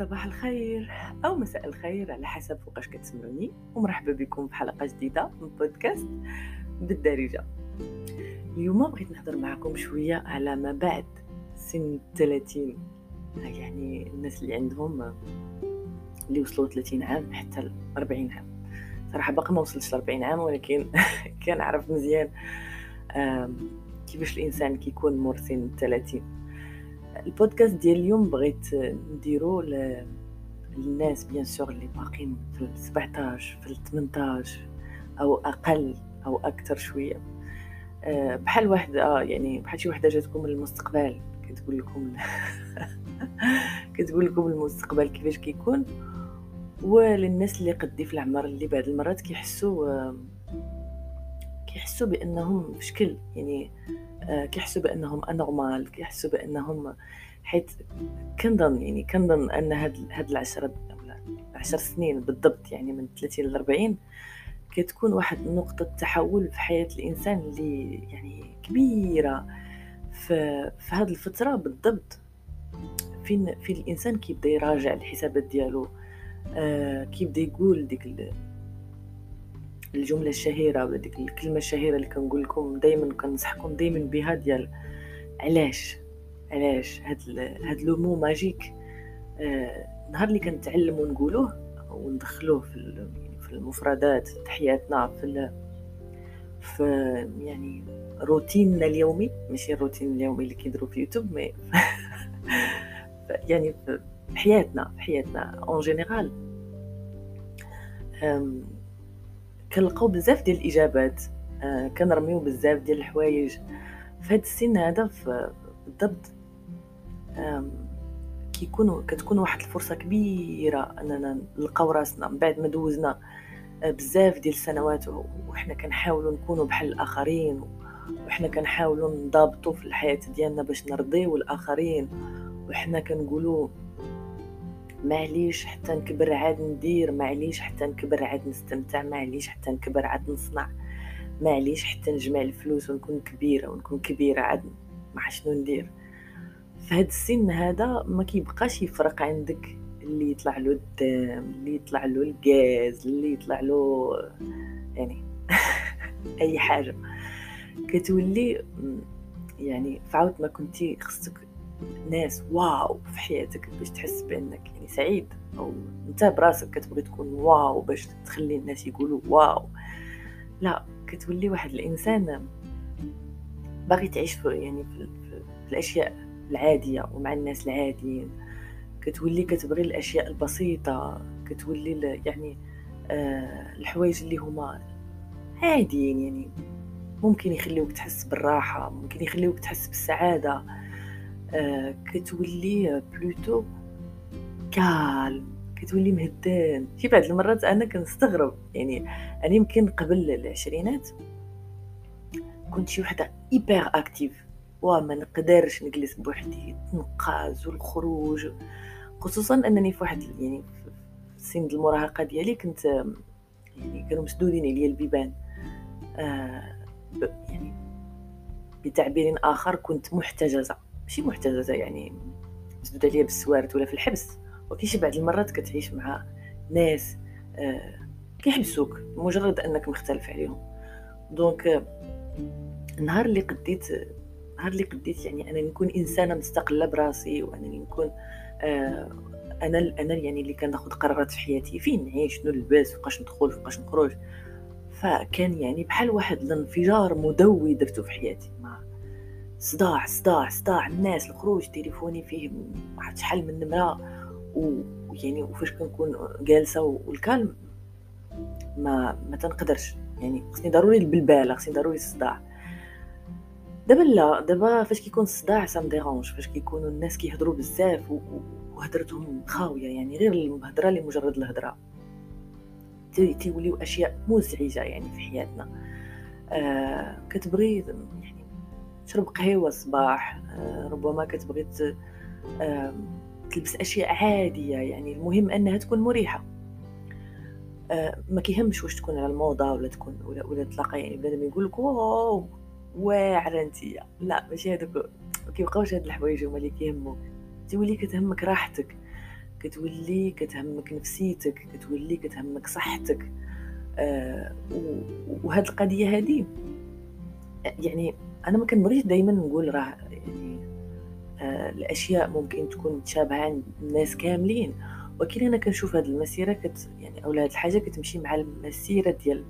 صباح الخير أو مساء الخير على حسب فوقاش كتسمعوني ومرحبا بكم في حلقة جديدة من بودكاست بالدارجة. اليوم بغيت نهضر معكم شوية على ما بعد سن 30 يعني الناس اللي عندهم اللي وصلوا 30 عام حتى 40 عام. صراحة باقي ما وصلتش ل 40 عام ولكن كنعرف مزيان كيفاش الإنسان كيكون مور سن 30 البودكاست ديال اليوم بغيت نديرو للناس بيان سور اللي باقين في 17 في 18 أو أقل أو أكثر شوية. آه، بحال واحد آه يعني بحال شي وحدة جاتكم من المستقبل كتقول لكم كتقول لكم المستقبل كيفاش كيكون. وللناس اللي قدي في العمر اللي بعض المرات كيحسوا كيحسوا بأنهم في شكل يعني آه، كيحسوا بأنهم أنورمال كيحسوا بأنهم حيت كنظن يعني كنظن أن هاد هاد العشرة عشر سنين بالضبط يعني من 30 ل 40 كتكون واحد نقطة تحول في حياة الإنسان اللي يعني كبيرة. في, في هذه الفترة بالضبط فين في الإنسان كيبدا يراجع الحسابات ديالو. آه كيبدا يقول ديك الجملة الشهيرة ولا الكلمة الشهيرة اللي كنقول لكم دائما كنصحكم دائما بها ديال علاش؟ علاش هاد هاد le mot magique؟ آه نهار اللي كنتعلموا نقولوه وندخلوه في في المفردات في حياتنا في في يعني روتيننا اليومي. ماشي الروتين اليومي اللي كيديروا في يوتيوب mais يعني في حياتنا في حياتنا en général كنلقاو بزاف ديال الإجابات. آه كنرميو بزاف ديال الحوايج. في هذا السن هذا بالضبط كيكون كتكون واحد الفرصة كبيرة أننا نلقاو راسنا. من بعد ما دوزنا آه، بزاف ديال السنوات وحنا كنحاولوا نكونوا بحال الآخرين وحنا كنحاولوا نضابطوا في الحياة ديالنا باش نرضيو الآخرين. وحنا كنقولوا معليش حتى نكبر عاد ندير معليش حتى نكبر عاد نستمتع معليش حتى نكبر عاد نصنع معليش حتى نجمع الفلوس ونكون كبيرة ونكون كبيرة عاد ما شنو ندير. في هاد السن هذا ما كيبقاش يفرق عندك اللي يطلع له الدم اللي يطلع له الغاز اللي يطلع له يعني أي حاجة. كتولي يعني فعاود ما كنتي خصك ناس wow في حياتك باش تحس بأنك يعني سعيد أو أنت براسك كتبغي تكون wow باش تخلي الناس يقولوا wow. لا كتولي واحد الإنسان باغي تعيش في يعني في, في, الأشياء العادية ومع الناس العاديين. كتولي كتبغي الأشياء البسيطة كتولي يعني آه الحوايج اللي هما عاديين يعني. ممكن يخليوك تحس بالراحة ممكن يخليوك تحس بالسعادة. كتولي plutôt calme كتولي مهدان. في بعض المرات أنا كنستغرب يعني أنا يمكن قبل العشرينات كنت شي وحدة hyperactive وما نقدرش نجلس بوحدي التنقاز والخروج. خصوصا أنني في واحد يعني في سن المراهقة ديالي كنت يعني كانوا مسدودين عليا البيبان. آه يعني بتعبير آخر كنت محتجزة. ماشي محتجزه يعني مسدود عليا بالسوارت ولا في الحبس. ولكن شي بعض المرات كتعيش مع ناس آه كيحبسوك مجرد أنك مختلف عليهم. donc آه النهار اللي قديت النهار اللي قديت يعني أنا نكون إنسانة مستقلة براسي وانني نكون آه أنا أنا يعني اللي كناخذ قرارات في حياتي فين نعيش؟ شنو نلبس؟ فوقاش ندخل؟ فوقاش نخرج؟ فكان يعني بحال واحد الانفجار مدوي درته في حياتي. صداع صداع صداع. الناس الخروج تليفوني فيه واحد شحال من نمره ويعني وفاش كنكون جالسة والكالم ما ما تنقدرش. يعني خصني ضروري البلباله خصني ضروري الصداع. دابا لا دابا فاش كيكون الصداع سام ديرونج فاش كيكونوا الناس كيهضروا بزاف وهضرتهم خاوية يعني غير المهضره لمجرد الهضرة. تيوليو أشياء مزعجة يعني في حياتنا. آه كتبغي يعني تشرب قهوة الصباح آه، ربما كتبغي تلبس أشياء عادية يعني المهم أنها تكون مريحة. آه، ما كيهمش واش تكون على الموضة ولا تكون ولا, ولا تلاقى يعني بنادم يقول لك واو واعرة انتيا لا ماشي هذوك ما كيبقاوش هاد الحوايج هما اللي كيهموك تولي كتهمك راحتك كتولي كتهمك نفسيتك كتولي كتهمك صحتك. آه وهاد القضية هادي يعني أنا ما كنبغيش دائما نقول راه يعني آه الأشياء ممكن تكون متشابهة عند الناس كاملين. ولكن أنا كنشوف هاد المسيرة كت يعني اولا هاد الحاجة كتمشي مع المسيرة ديال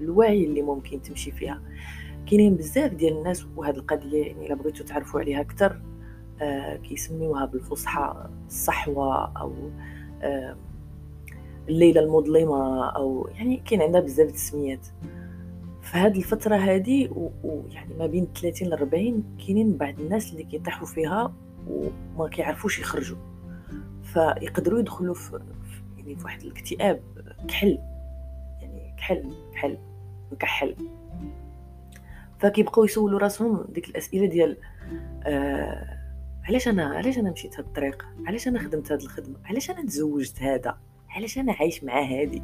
الوعي اللي ممكن تمشي فيها. كاينين بزاف ديال الناس وهاد القضية يعني إلا بغيتو تعرفوا عليها أكثر آه كيسميوها بالفصحى الصحوة أو آه الليلة المظلمة أو يعني كاين عندها بزاف د التسميات فهاد الفترة هادي ويعني ما بين 30 ل 40 كاينين بعض الناس اللي كيطيحوا فيها وما كيعرفوش يخرجوا. فيقدروا يدخلوا في يعني في واحد الاكتئاب كحل. يعني كحل كحل مكحل. فكيبقاو يسولوا راسهم ديك الأسئلة ديال آه علاش أنا علاش أنا مشيت هاد الطريق؟ علاش أنا خدمت هاد الخدمة؟ علاش أنا تزوجت هذا؟ علاش أنا عايش مع هادي؟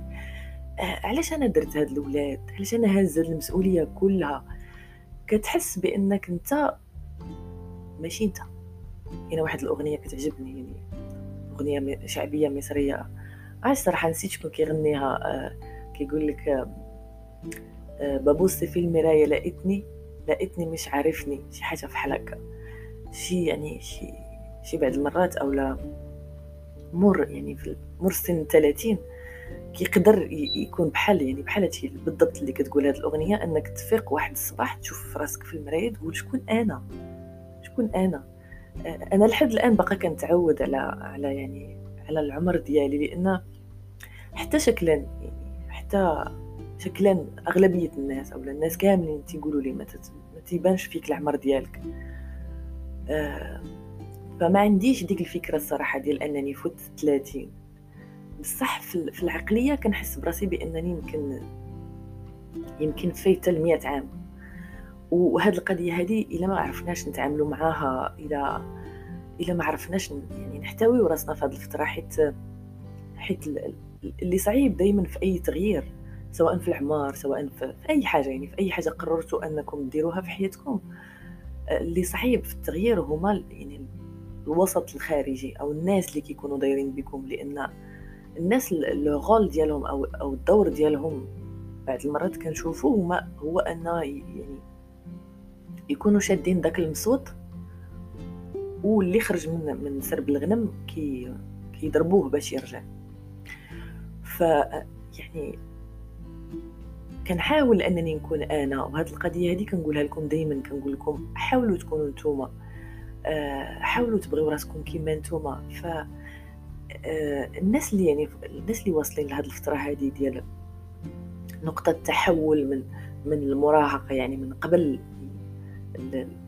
علاش أنا درت هاد الاولاد علاش أنا هاز هاد المسؤولية كلها؟ كتحس بأنك أنت ماشي أنت. هنا واحد الأغنية كتعجبني يعني أغنية شعبية مصرية. عايز صراحة نسيت شكون كيغنيها؟ آه كيقول لك آه ببص في المراية لقيتني لقيتني مش عارفني. شي حاجة في حلقة. شي يعني شي شي بعد المرات أو لا مر يعني في مر سن 30 كيقدر يكون بحال يعني بحال هادشي بالضبط اللي كتقول هاد الأغنية إنك تفيق واحد الصباح تشوف في راسك في المراية تقول شكون أنا؟ شكون أنا؟ أنا لحد الآن باقا كنتعود على على يعني على العمر ديالي لأن حتى شكلا يعني حتى شكلا أغلبية الناس أو الناس كاملين تيقولوا لي ما تيبانش فيك العمر ديالك. فما عنديش ديك الفكرة الصراحة ديال أنني فوت 30 بصح في العقلية كنحس براسي بأنني يمكن يمكن فايته ل عام. وهاد القضية هذه إلا ما عرفناش نتعاملوا معاها إلا إلا ما عرفناش يعني نحتوي راسنا في هذه الفترة حيت حيت اللي صعيب دائما في أي تغيير سواء في العمار سواء في أي حاجة يعني في أي حاجة قررتوا أنكم ديروها في حياتكم اللي صعيب في التغيير هما يعني الوسط الخارجي أو الناس اللي كيكونوا دايرين بكم لأن الناس لو غول ديالهم أو أو الدور ديالهم بعض المرات كنشوفوه هما هو ان يعني يكونوا شادين داك المصوت واللي خرج من من سرب الغنم كي كيضربوه باش يرجع. ف يعني كنحاول أنني نكون أنا وهاد القضية هذه كنقولها لكم دائما كنقول لكم حاولوا تكونوا نتوما. آه، حاولوا تبغيو راسكم كيما نتوما. ف الناس اللي يعني الناس اللي واصلين لهاد الفترة هذه ديال نقطة تحول من من المراهقة يعني من قبل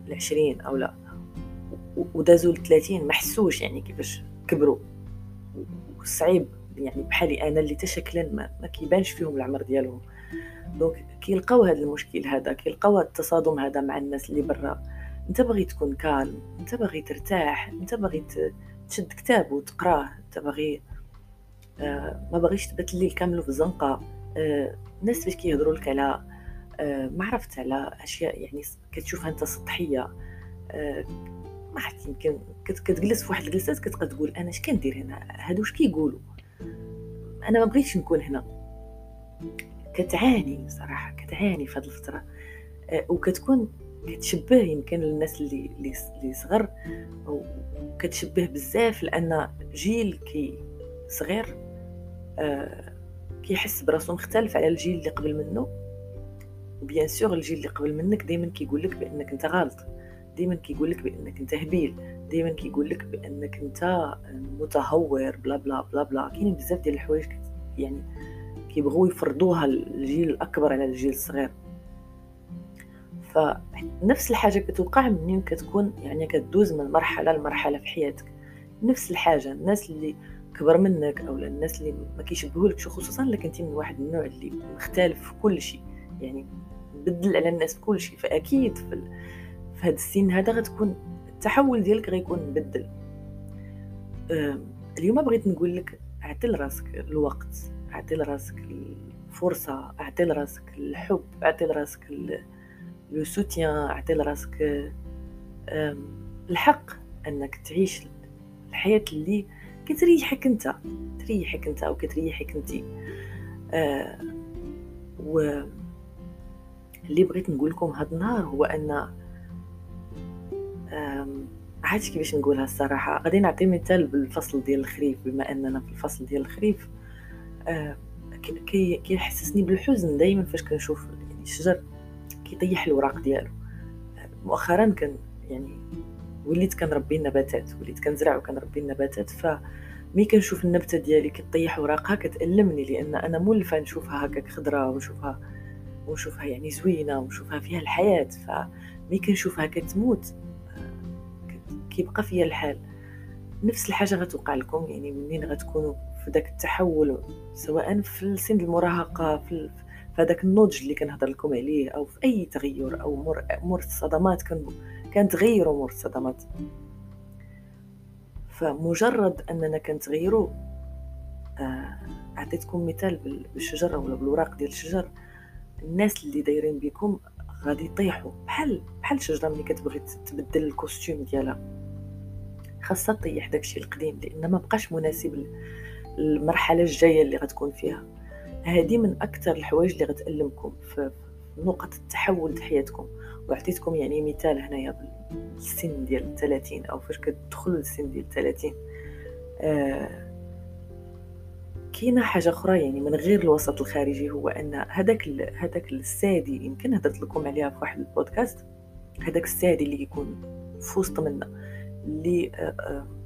العشرين أو لا ودازوا الثلاثين ما حسوش يعني كيفاش كبروا. وصعيب يعني بحالي أنا اللي تشكلا ما, ما كيبانش فيهم العمر ديالهم. donc كيلقاو هذا المشكل هذا كيلقاو التصادم هذا مع الناس اللي برا. أنت باغي تكون calme أنت باغي ترتاح أنت باغي تشد كتاب وتقراه. انت باغي آه ما باغيش تبات الليل كامل في الزنقة. آه الناس باش كيهضروا لك على آه ما عرفت على أشياء يعني كتشوفها أنت سطحية. آه ما عرفت يمكن كتجلس في واحد الجلسات كتبقى تقول أنا اش كندير هنا؟ هادو اش كيقولوا؟ أنا ما بغيتش نكون هنا. كتعاني صراحة كتعاني في هذه الفترة. آه، وكتكون كتشبه يمكن للناس اللي اللي صغر وكتشبه بزاف لأن جيل كي صغير آه كيحس براسو مختلف على الجيل اللي قبل منه و bien sûr الجيل اللي قبل منك دائما كيقول لك بأنك أنت غلط دائما كيقول لك بأنك أنت هبيل دائما كيقول لك بأنك أنت متهور بلا بلا بلا بلا. كاينين بزاف ديال الحوايج يعني كيبغوا يفرضوها الجيل الأكبر على الجيل الصغير. فنفس الحاجة كتوقع منين كتكون يعني كدوز من مرحلة لمرحلة في حياتك. نفس الحاجة الناس اللي كبر منك أو الناس اللي ما كيشبهولكش خصوصا إلا كنتي من واحد النوع اللي مختلف في كل شيء. يعني بدل على الناس في كل شيء فأكيد في, في هذا السن هذا غتكون التحول ديالك غيكون مبدل. اليوم بغيت نقول لك اعطي راسك الوقت اعطي لراسك الفرصة اعطي لراسك الحب اعطي لراسك لو سوتيان اعطي لراسك الحق أنك تعيش الحياة اللي كتريحك أنت تريحك أنت أو كتريحك أنت. آه و اللي بغيت نقول لكم هذا النهار هو أن عرفتي كيفاش نقولها الصراحة؟ غادي نعطي مثال بالفصل ديال الخريف بما أننا في الفصل ديال الخريف. آه كيحسسني بالحزن دائما فاش كنشوف يعني الشجر. كيطيح الوراق ديالو. مؤخرا كان يعني وليت كنربي النباتات وليت كنزرع وكنربي النباتات ف مي كنشوف النبتة ديالي كطيح وراقها كتألمني لأن أنا مولفه نشوفها هكاك خضراء ونشوفها ونشوفها يعني زوينة ونشوفها فيها الحياة فمي كنشوفها كتموت كيبقى فيا الحال. نفس الحاجة غتوقع لكم يعني منين غتكونوا في داك التحول سواء في السن المراهقة في هذاك النضج اللي كنهضر لكم عليه أو في أي تغير أو مر مر الصدمات كان كنتغيروا مر الصدمات. فمجرد أننا كنتغيروا آه أعطيتكم مثال بالشجرة ولا بالوراق ديال الشجر. الناس اللي دايرين بكم غادي يطيحوا بحال بحال الشجره ملي كتبغي تبدل الكوستيم ديالها. خاصها طيح داكشي القديم لأن ما بقاش مناسب للمرحلة الجاية اللي غتكون فيها. هذه من أكثر الحوايج اللي غتألمكم في نقط التحول د حياتكم وعطيتكم يعني مثال هنايا بالسن ديال الثلاثين أو فاش كتدخلوا للسن ديال الثلاثين آه كاينة حاجة أخرى يعني من غير الوسط الخارجي هو أن هذاك هذاك السادي يمكن هضرت لكم عليها في واحد البودكاست هذاك السادي اللي يكون في وسط منا اللي آه آه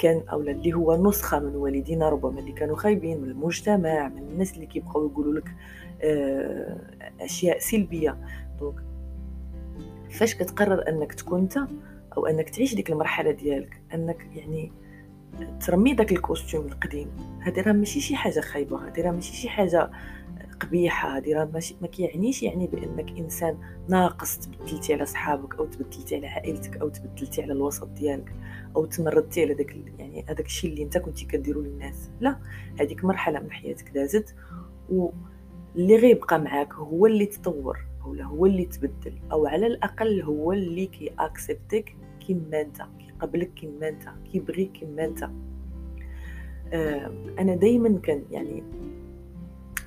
كان أو اللي هو نسخة من والدينا ربما اللي كانوا خايبين من المجتمع من الناس اللي كيبقاو يقولوا لك آه، أشياء سلبية. donc فاش كتقرر أنك تكون أنت أو أنك تعيش ديك المرحلة ديالك أنك يعني ترمي داك ال costume القديم هذه راه ماشي شي حاجة خايبة هذه راه ماشي شي حاجة قبيحه هذه راه ماشي ما كيعنيش يعني بأنك إنسان ناقص تبدلتي على صحابك أو تبدلتي على عائلتك أو تبدلتي على الوسط ديالك أو تمردتي على داك يعني هذاك الشيء اللي أنت كنتي كديروا للناس. لا هذيك مرحلة من حياتك دازت واللي غيبقى معاك هو اللي تطور ولا هو اللي تبدل أو على الأقل هو اللي كي اكسبتك كيما أنت كيقبلك كيما أنت كيبغيك كيما أنت. آه أنا دائما كان يعني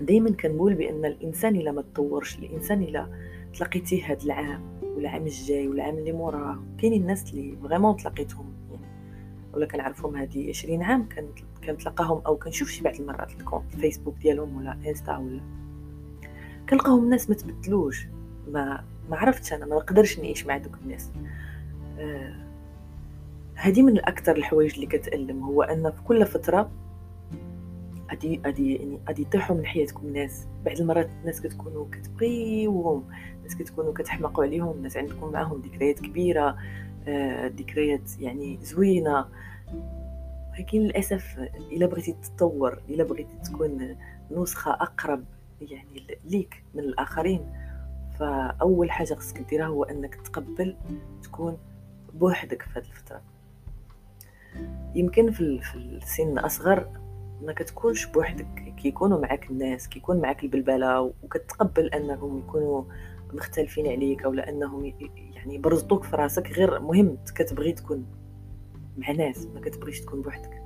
دائما كنقول بأن الإنسان إلا ما تطورش الإنسان إلا تلاقيتيه هذا العام والعام الجاي والعام اللي موراه. كاينين الناس اللي vraiment تلاقيتهم يعني ولا كنعرفهم هذه 20 عام كنت كنتلاقاهم أو كنشوف شي بعض المرات ال compte الفيسبوك ديالهم ولا انستا ولا. كنلقاهم الناس ما تبدلوش ما ما عرفتش أنا ما نقدرش نعيش مع دوك الناس. آه هذه من الأكثر الحوايج اللي كتألم هو أن في كل فترة غادي غادي يعني غادي يطيحوا من حياتكم ناس بعض المرات الناس كتكونوا كتبغيوهم ناس كتكونوا كتحمقوا عليهم ناس عندكم معاهم ذكريات كبيرة آه ذكريات يعني زوينة. ولكن للأسف إلا بغيتي تتطور إلا بغيتي تكون نسخة أقرب يعني ليك من الآخرين فأول حاجة خصك ديرها هو أنك تقبل تكون بوحدك في هذه الفترة. يمكن في السن اصغر ما كتكونش بوحدك. كيكونوا معاك الناس كيكون معاك البلبلة وكتقبل أنهم يكونوا مختلفين عليك أو لانهم يعني برزطوك في راسك غير مهم كتبغي تكون مع ناس ما كتبغيش تكون بوحدك.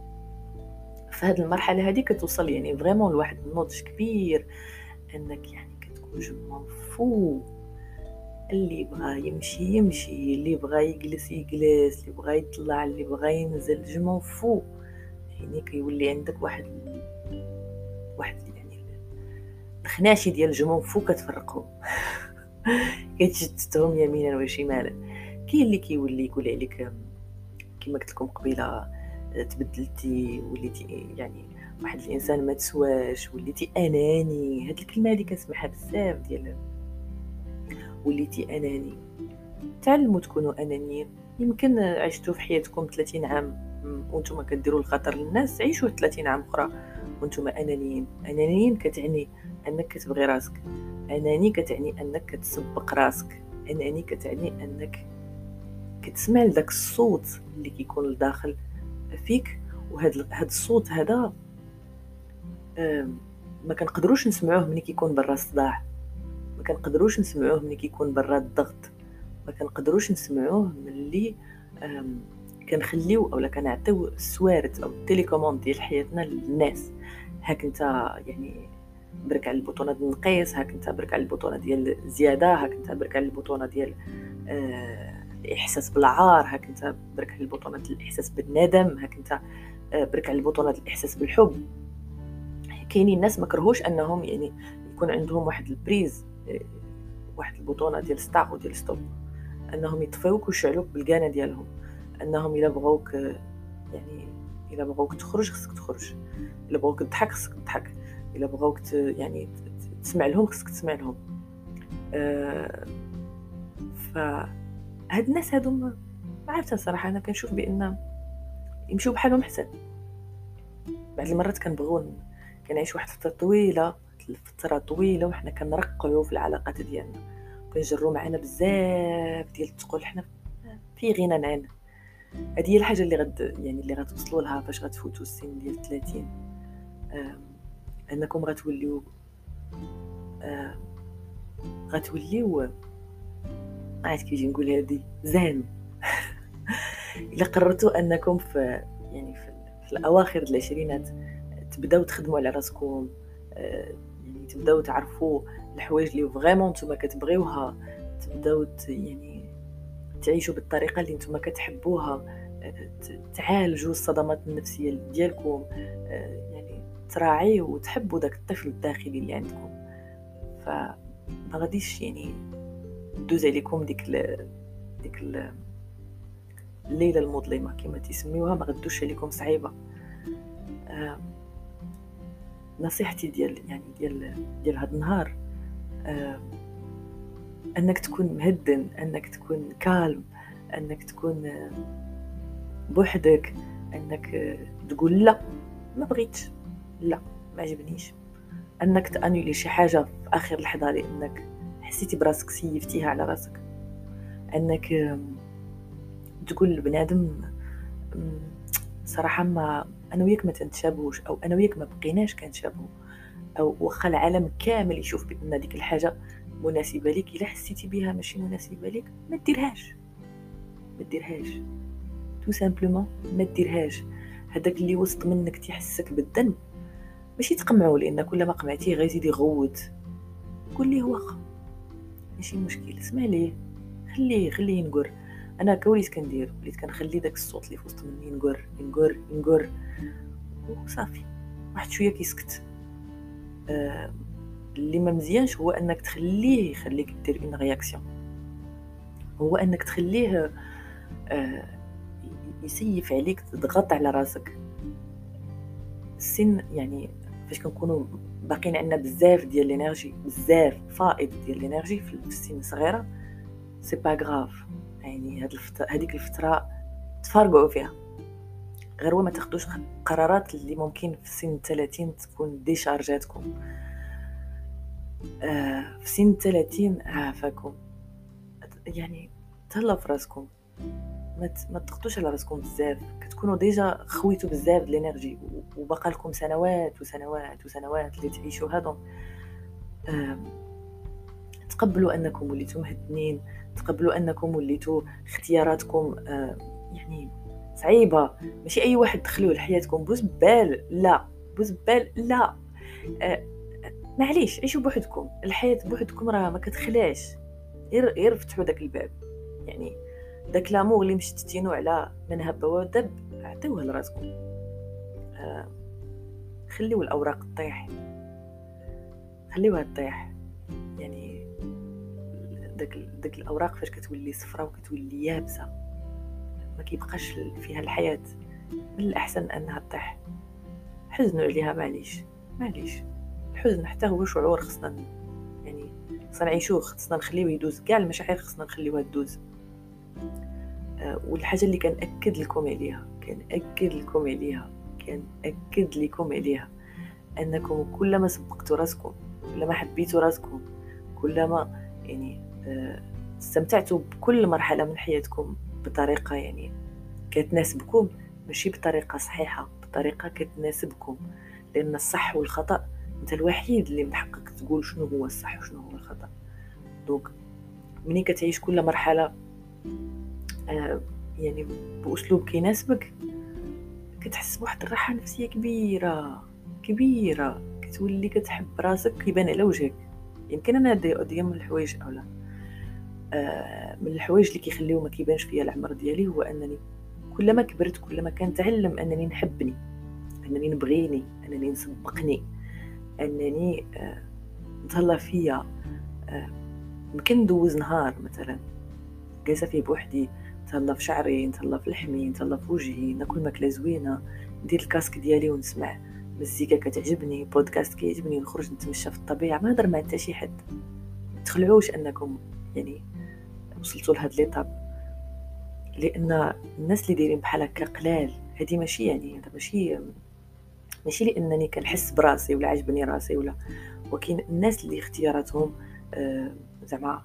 هذه المرحلة هذه كتوصل يعني فريمون لواحد النضج كبير أنك يعني كتكون فو. اللي بغى يمشي يمشي اللي بغى يجلس يجلس اللي بغى يطلع اللي بغى ينزل جو فو. يعني كيولي عندك واحد واحد يعني الخناشي ديال الجمون فو كتفرقهم. كتشتتهم يمينا وشمالا. كاين اللي كيولي يقول عليك كما قلت لكم قبيلة تبدلتي وليتي يعني واحد الإنسان ما تسواش وليتي أناني. هاد الكلمة هذه كنسمعها بزاف ديال وليتي أناني. تعلموا تكونوا أنانيين. يمكن عشتوا في حياتكم 30 عام. وأنتم كديروا الخطر للناس عيشوا 30 عام أخرى. وأنتم أنانيين. أنانيين كتعني أنك كتبغي راسك. أناني كتعني أنك كتسبق راسك. أناني كتعني أنك كتسمع لذاك الصوت اللي كيكون لداخل فيك. هذا الصوت هذا ما كنقدروش نسمعوه ملي كيكون برا الصداع. ما كنقدروش نسمعوه ملي كيكون برا الضغط. ما كنقدروش نسمعوه ملي كنخليو اولا كنعطيو السوارت أو ال télécommande ديال حياتنا للناس. هاك أنت يعني برك على ال bouton ديال النقيس هاك أنت برك على ال bouton ديال الزيادة هاك أنت برك على ال bouton ديال آه الإحساس بالعار هاك أنت برك على ال bouton ديال الإحساس بالندم هاك أنت آه برك على ال bouton ديال الإحساس بالحب. كاينين ناس ما كرهوش أنهم يعني يكون عندهم واحد البريز آه، واحد ال bouton ديال start وديال stop أنهم يطفيوك ويشعلوك بالكانة ديالهم. انهم الا بغاوك يعني الا بغاوك تخرج خصك تخرج الا بغاوك تضحك خصك تضحك الا بغاوك يعني تسمع لهم خصك تسمع لهم. أه فهاد الناس هادو ما عرفتها صراحة أنا كنشوف بأن يمشيو بحالهم حسن. بعض المرات كنبغيو كنعيش واحد الفترة طويلة فتره طويلة وحنا كنرقعوا في العلاقات ديالنا. كنجروا معنا بزاف ديال الثقل حنا في غنى عن هذه هي الحاجة اللي غد يعني اللي غتوصلوا لها فاش غتفوتوا السن ديال 30 أنكم غتوليو غتوليو عرفت كيفاش نقول هذه زان إلا قررتوا أنكم في يعني في, في الأواخر العشرينات تبداو تخدموا على راسكم آه، يعني تبداو تعرفوا الحوايج اللي vraiment نتوما كتبغيوها تبداو يعني تعيشوا بالطريقة اللي نتوما كتحبوها تعالجوا الصدمات النفسية ديالكم يعني تراعيو وتحبوا داك الطفل الداخلي اللي عندكم. فما غاديش يعني دوز عليكم ديك ال... ديك ال... الليلة المظلمة كما تسميوها ما غدوش عليكم صعيبة. نصيحتي ديال يعني ديال ديال هذا النهار أنك تكون مهدن أنك تكون كالم أنك تكون بوحدك أنك تقول لا ما بغيتش لا ما عجبنيش. أنك تانولي شي حاجة في آخر لحظة لأنك حسيتي براسك سيفتيها على راسك. أنك تقول لبنادم صراحة ما أنا وياك ما تنتشابهوش أو أنا وياك ما بقيناش كنتشابهو أو واخا العالم كامل يشوف بأن ديك الحاجة مناسبه ليك إلا حسيتي بها ماشي مناسبه ليك ما ديرهاش. ما ديرهاش. tout simplement ما ديرهاش. هذاك اللي وسط منك تيحسك بالذنب. ماشي تقمعو لأن كل ما قمعتيه غيزيد يغوت. قول ليه واخا ماشي مشكل. اسمع ليه خليه خليه ينقر. أنا هكا وليت كندير. وليت كنخلي داك الصوت اللي في وسط مني ينقر ينقر ينقر. وصافي واحد شوية كيسكت آه اللي ما مزيانش هو أنك تخليه يخليك دير une réaction هو أنك تخليه آه يسيف عليك تضغط على راسك. السن يعني فاش كنكونوا باقيين عندنا بزاف ديال ال énergie بزاف فائض ديال ال énergie في السن صغيره c'est pas grave يعني هاد الفترة هذيك الفترة تفرقعوا فيها. غير ما تاخدوش قرارات اللي ممكن في سن 30 تكون déchargeاتكم في سن 30 عافاكم يعني تهلاو في راسكم. ما ما على راسكم بزاف. كتكونوا déjà خويتوا بزاف د ال énergie. وبقى لكم سنوات وسنوات وسنوات اللي تعيشوا هادو. تقبلوا أنكم وليتوا مهدنين تقبلوا أنكم وليتوا اختياراتكم يعني صعيبة. ماشي أي واحد دخلوه لحياتكم. بوز بال لا. بوز بال لا. معليش عيشوا بوحدكم؟ الحياة بوحدكم راه ما كتخلاش. غير غير فتحوا داك الباب. يعني داك لامور اللي مشتتينو على من هب ودب عطيوه لراسكم. آه خليو الأوراق تطيح. خليوها تطيح. يعني داك داك الأوراق فاش كتولي صفرا وكتولي يابسة ما كيبقاش فيها الحياة. من الأحسن أنها تطيح. حزنوا عليها معليش معليش. الحزن حتى هو شعور خصنا يعني خصنا نعيشوه خصنا نخليوه يدوز. كاع المشاعر خصنا نخليوها تدوز. آه، والحاجة اللي كنأكد لكم عليها كنأكد لكم عليها كنأكد لكم عليها أنكم كلما سبقتوا راسكم كلما حبيتوا راسكم كلما يعني آه، استمتعتوا بكل مرحلة من حياتكم بطريقة يعني كتناسبكم ماشي بطريقة صحيحة بطريقة كتناسبكم. لأن الصح والخطأ أنت الوحيد اللي من حقك تقول شنو هو الصح وشنو هو الخطأ. دونك ملي كتعيش كل مرحلة آه، يعني بأسلوب كيناسبك كتحس بواحد الراحة نفسية كبيرة كبيرة كتولي كتحب راسك كيبان على وجهك. يمكن أنا دي من الحوايج اولا آه من الحوايج اللي كيخليو ما كيبانش فيا العمر ديالي هو أنني كلما كبرت كلما كنتعلم أنني نحبني أنني نبغيني أنني نسبقني. أنني آه نتهلا فيا آه يمكن ندوز نهار مثلا. جالسه فيه بوحدي نتهلا في شعري نتهلا في لحمي نتهلا في وجهي ناكل ماكلة زوينة ندير الكاسك ديالي ونسمع مزيكا كتعجبني بودكاست كيعجبني نخرج نتمشى في الطبيعة ما نهضر مع حتى شي حد. تخلعوش أنكم يعني وصلتوا لهاد ليطاب لأن الناس اللي دايرين بحال هكا قلال هادي ماشي يعني هذا ماشي ماشي لانني كنحس براسي ولا عجبني راسي ولا ولكن الناس اللي اختياراتهم آه زعما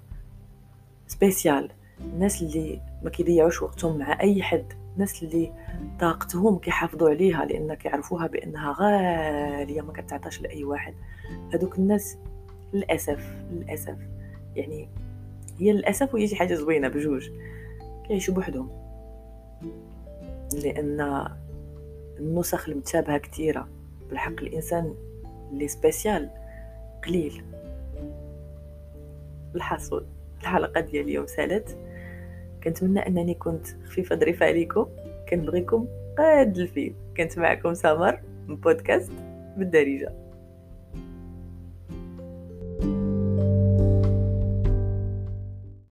سبيسيال الناس اللي ما كيضيعوش وقتهم مع أي حد الناس اللي طاقتهم كيحافظوا عليها لأن كيعرفوها بأنها غالية ما كتعطاش لأي واحد. هذوك الناس للأسف للأسف يعني هي للأسف وهي شي حاجة زوينة بجوج كيعيشوا بوحدهم. لأن النسخ المتشابهة كثيره بالحق الإنسان اللي سبيسيال قليل. الحصول الحلقة ديال اليوم سالت. كنتمنى أنني كنت خفيفة ظريفة عليكم. كنبغيكم قد الفيل. كنت معكم سمر من بودكاست بالدارجة.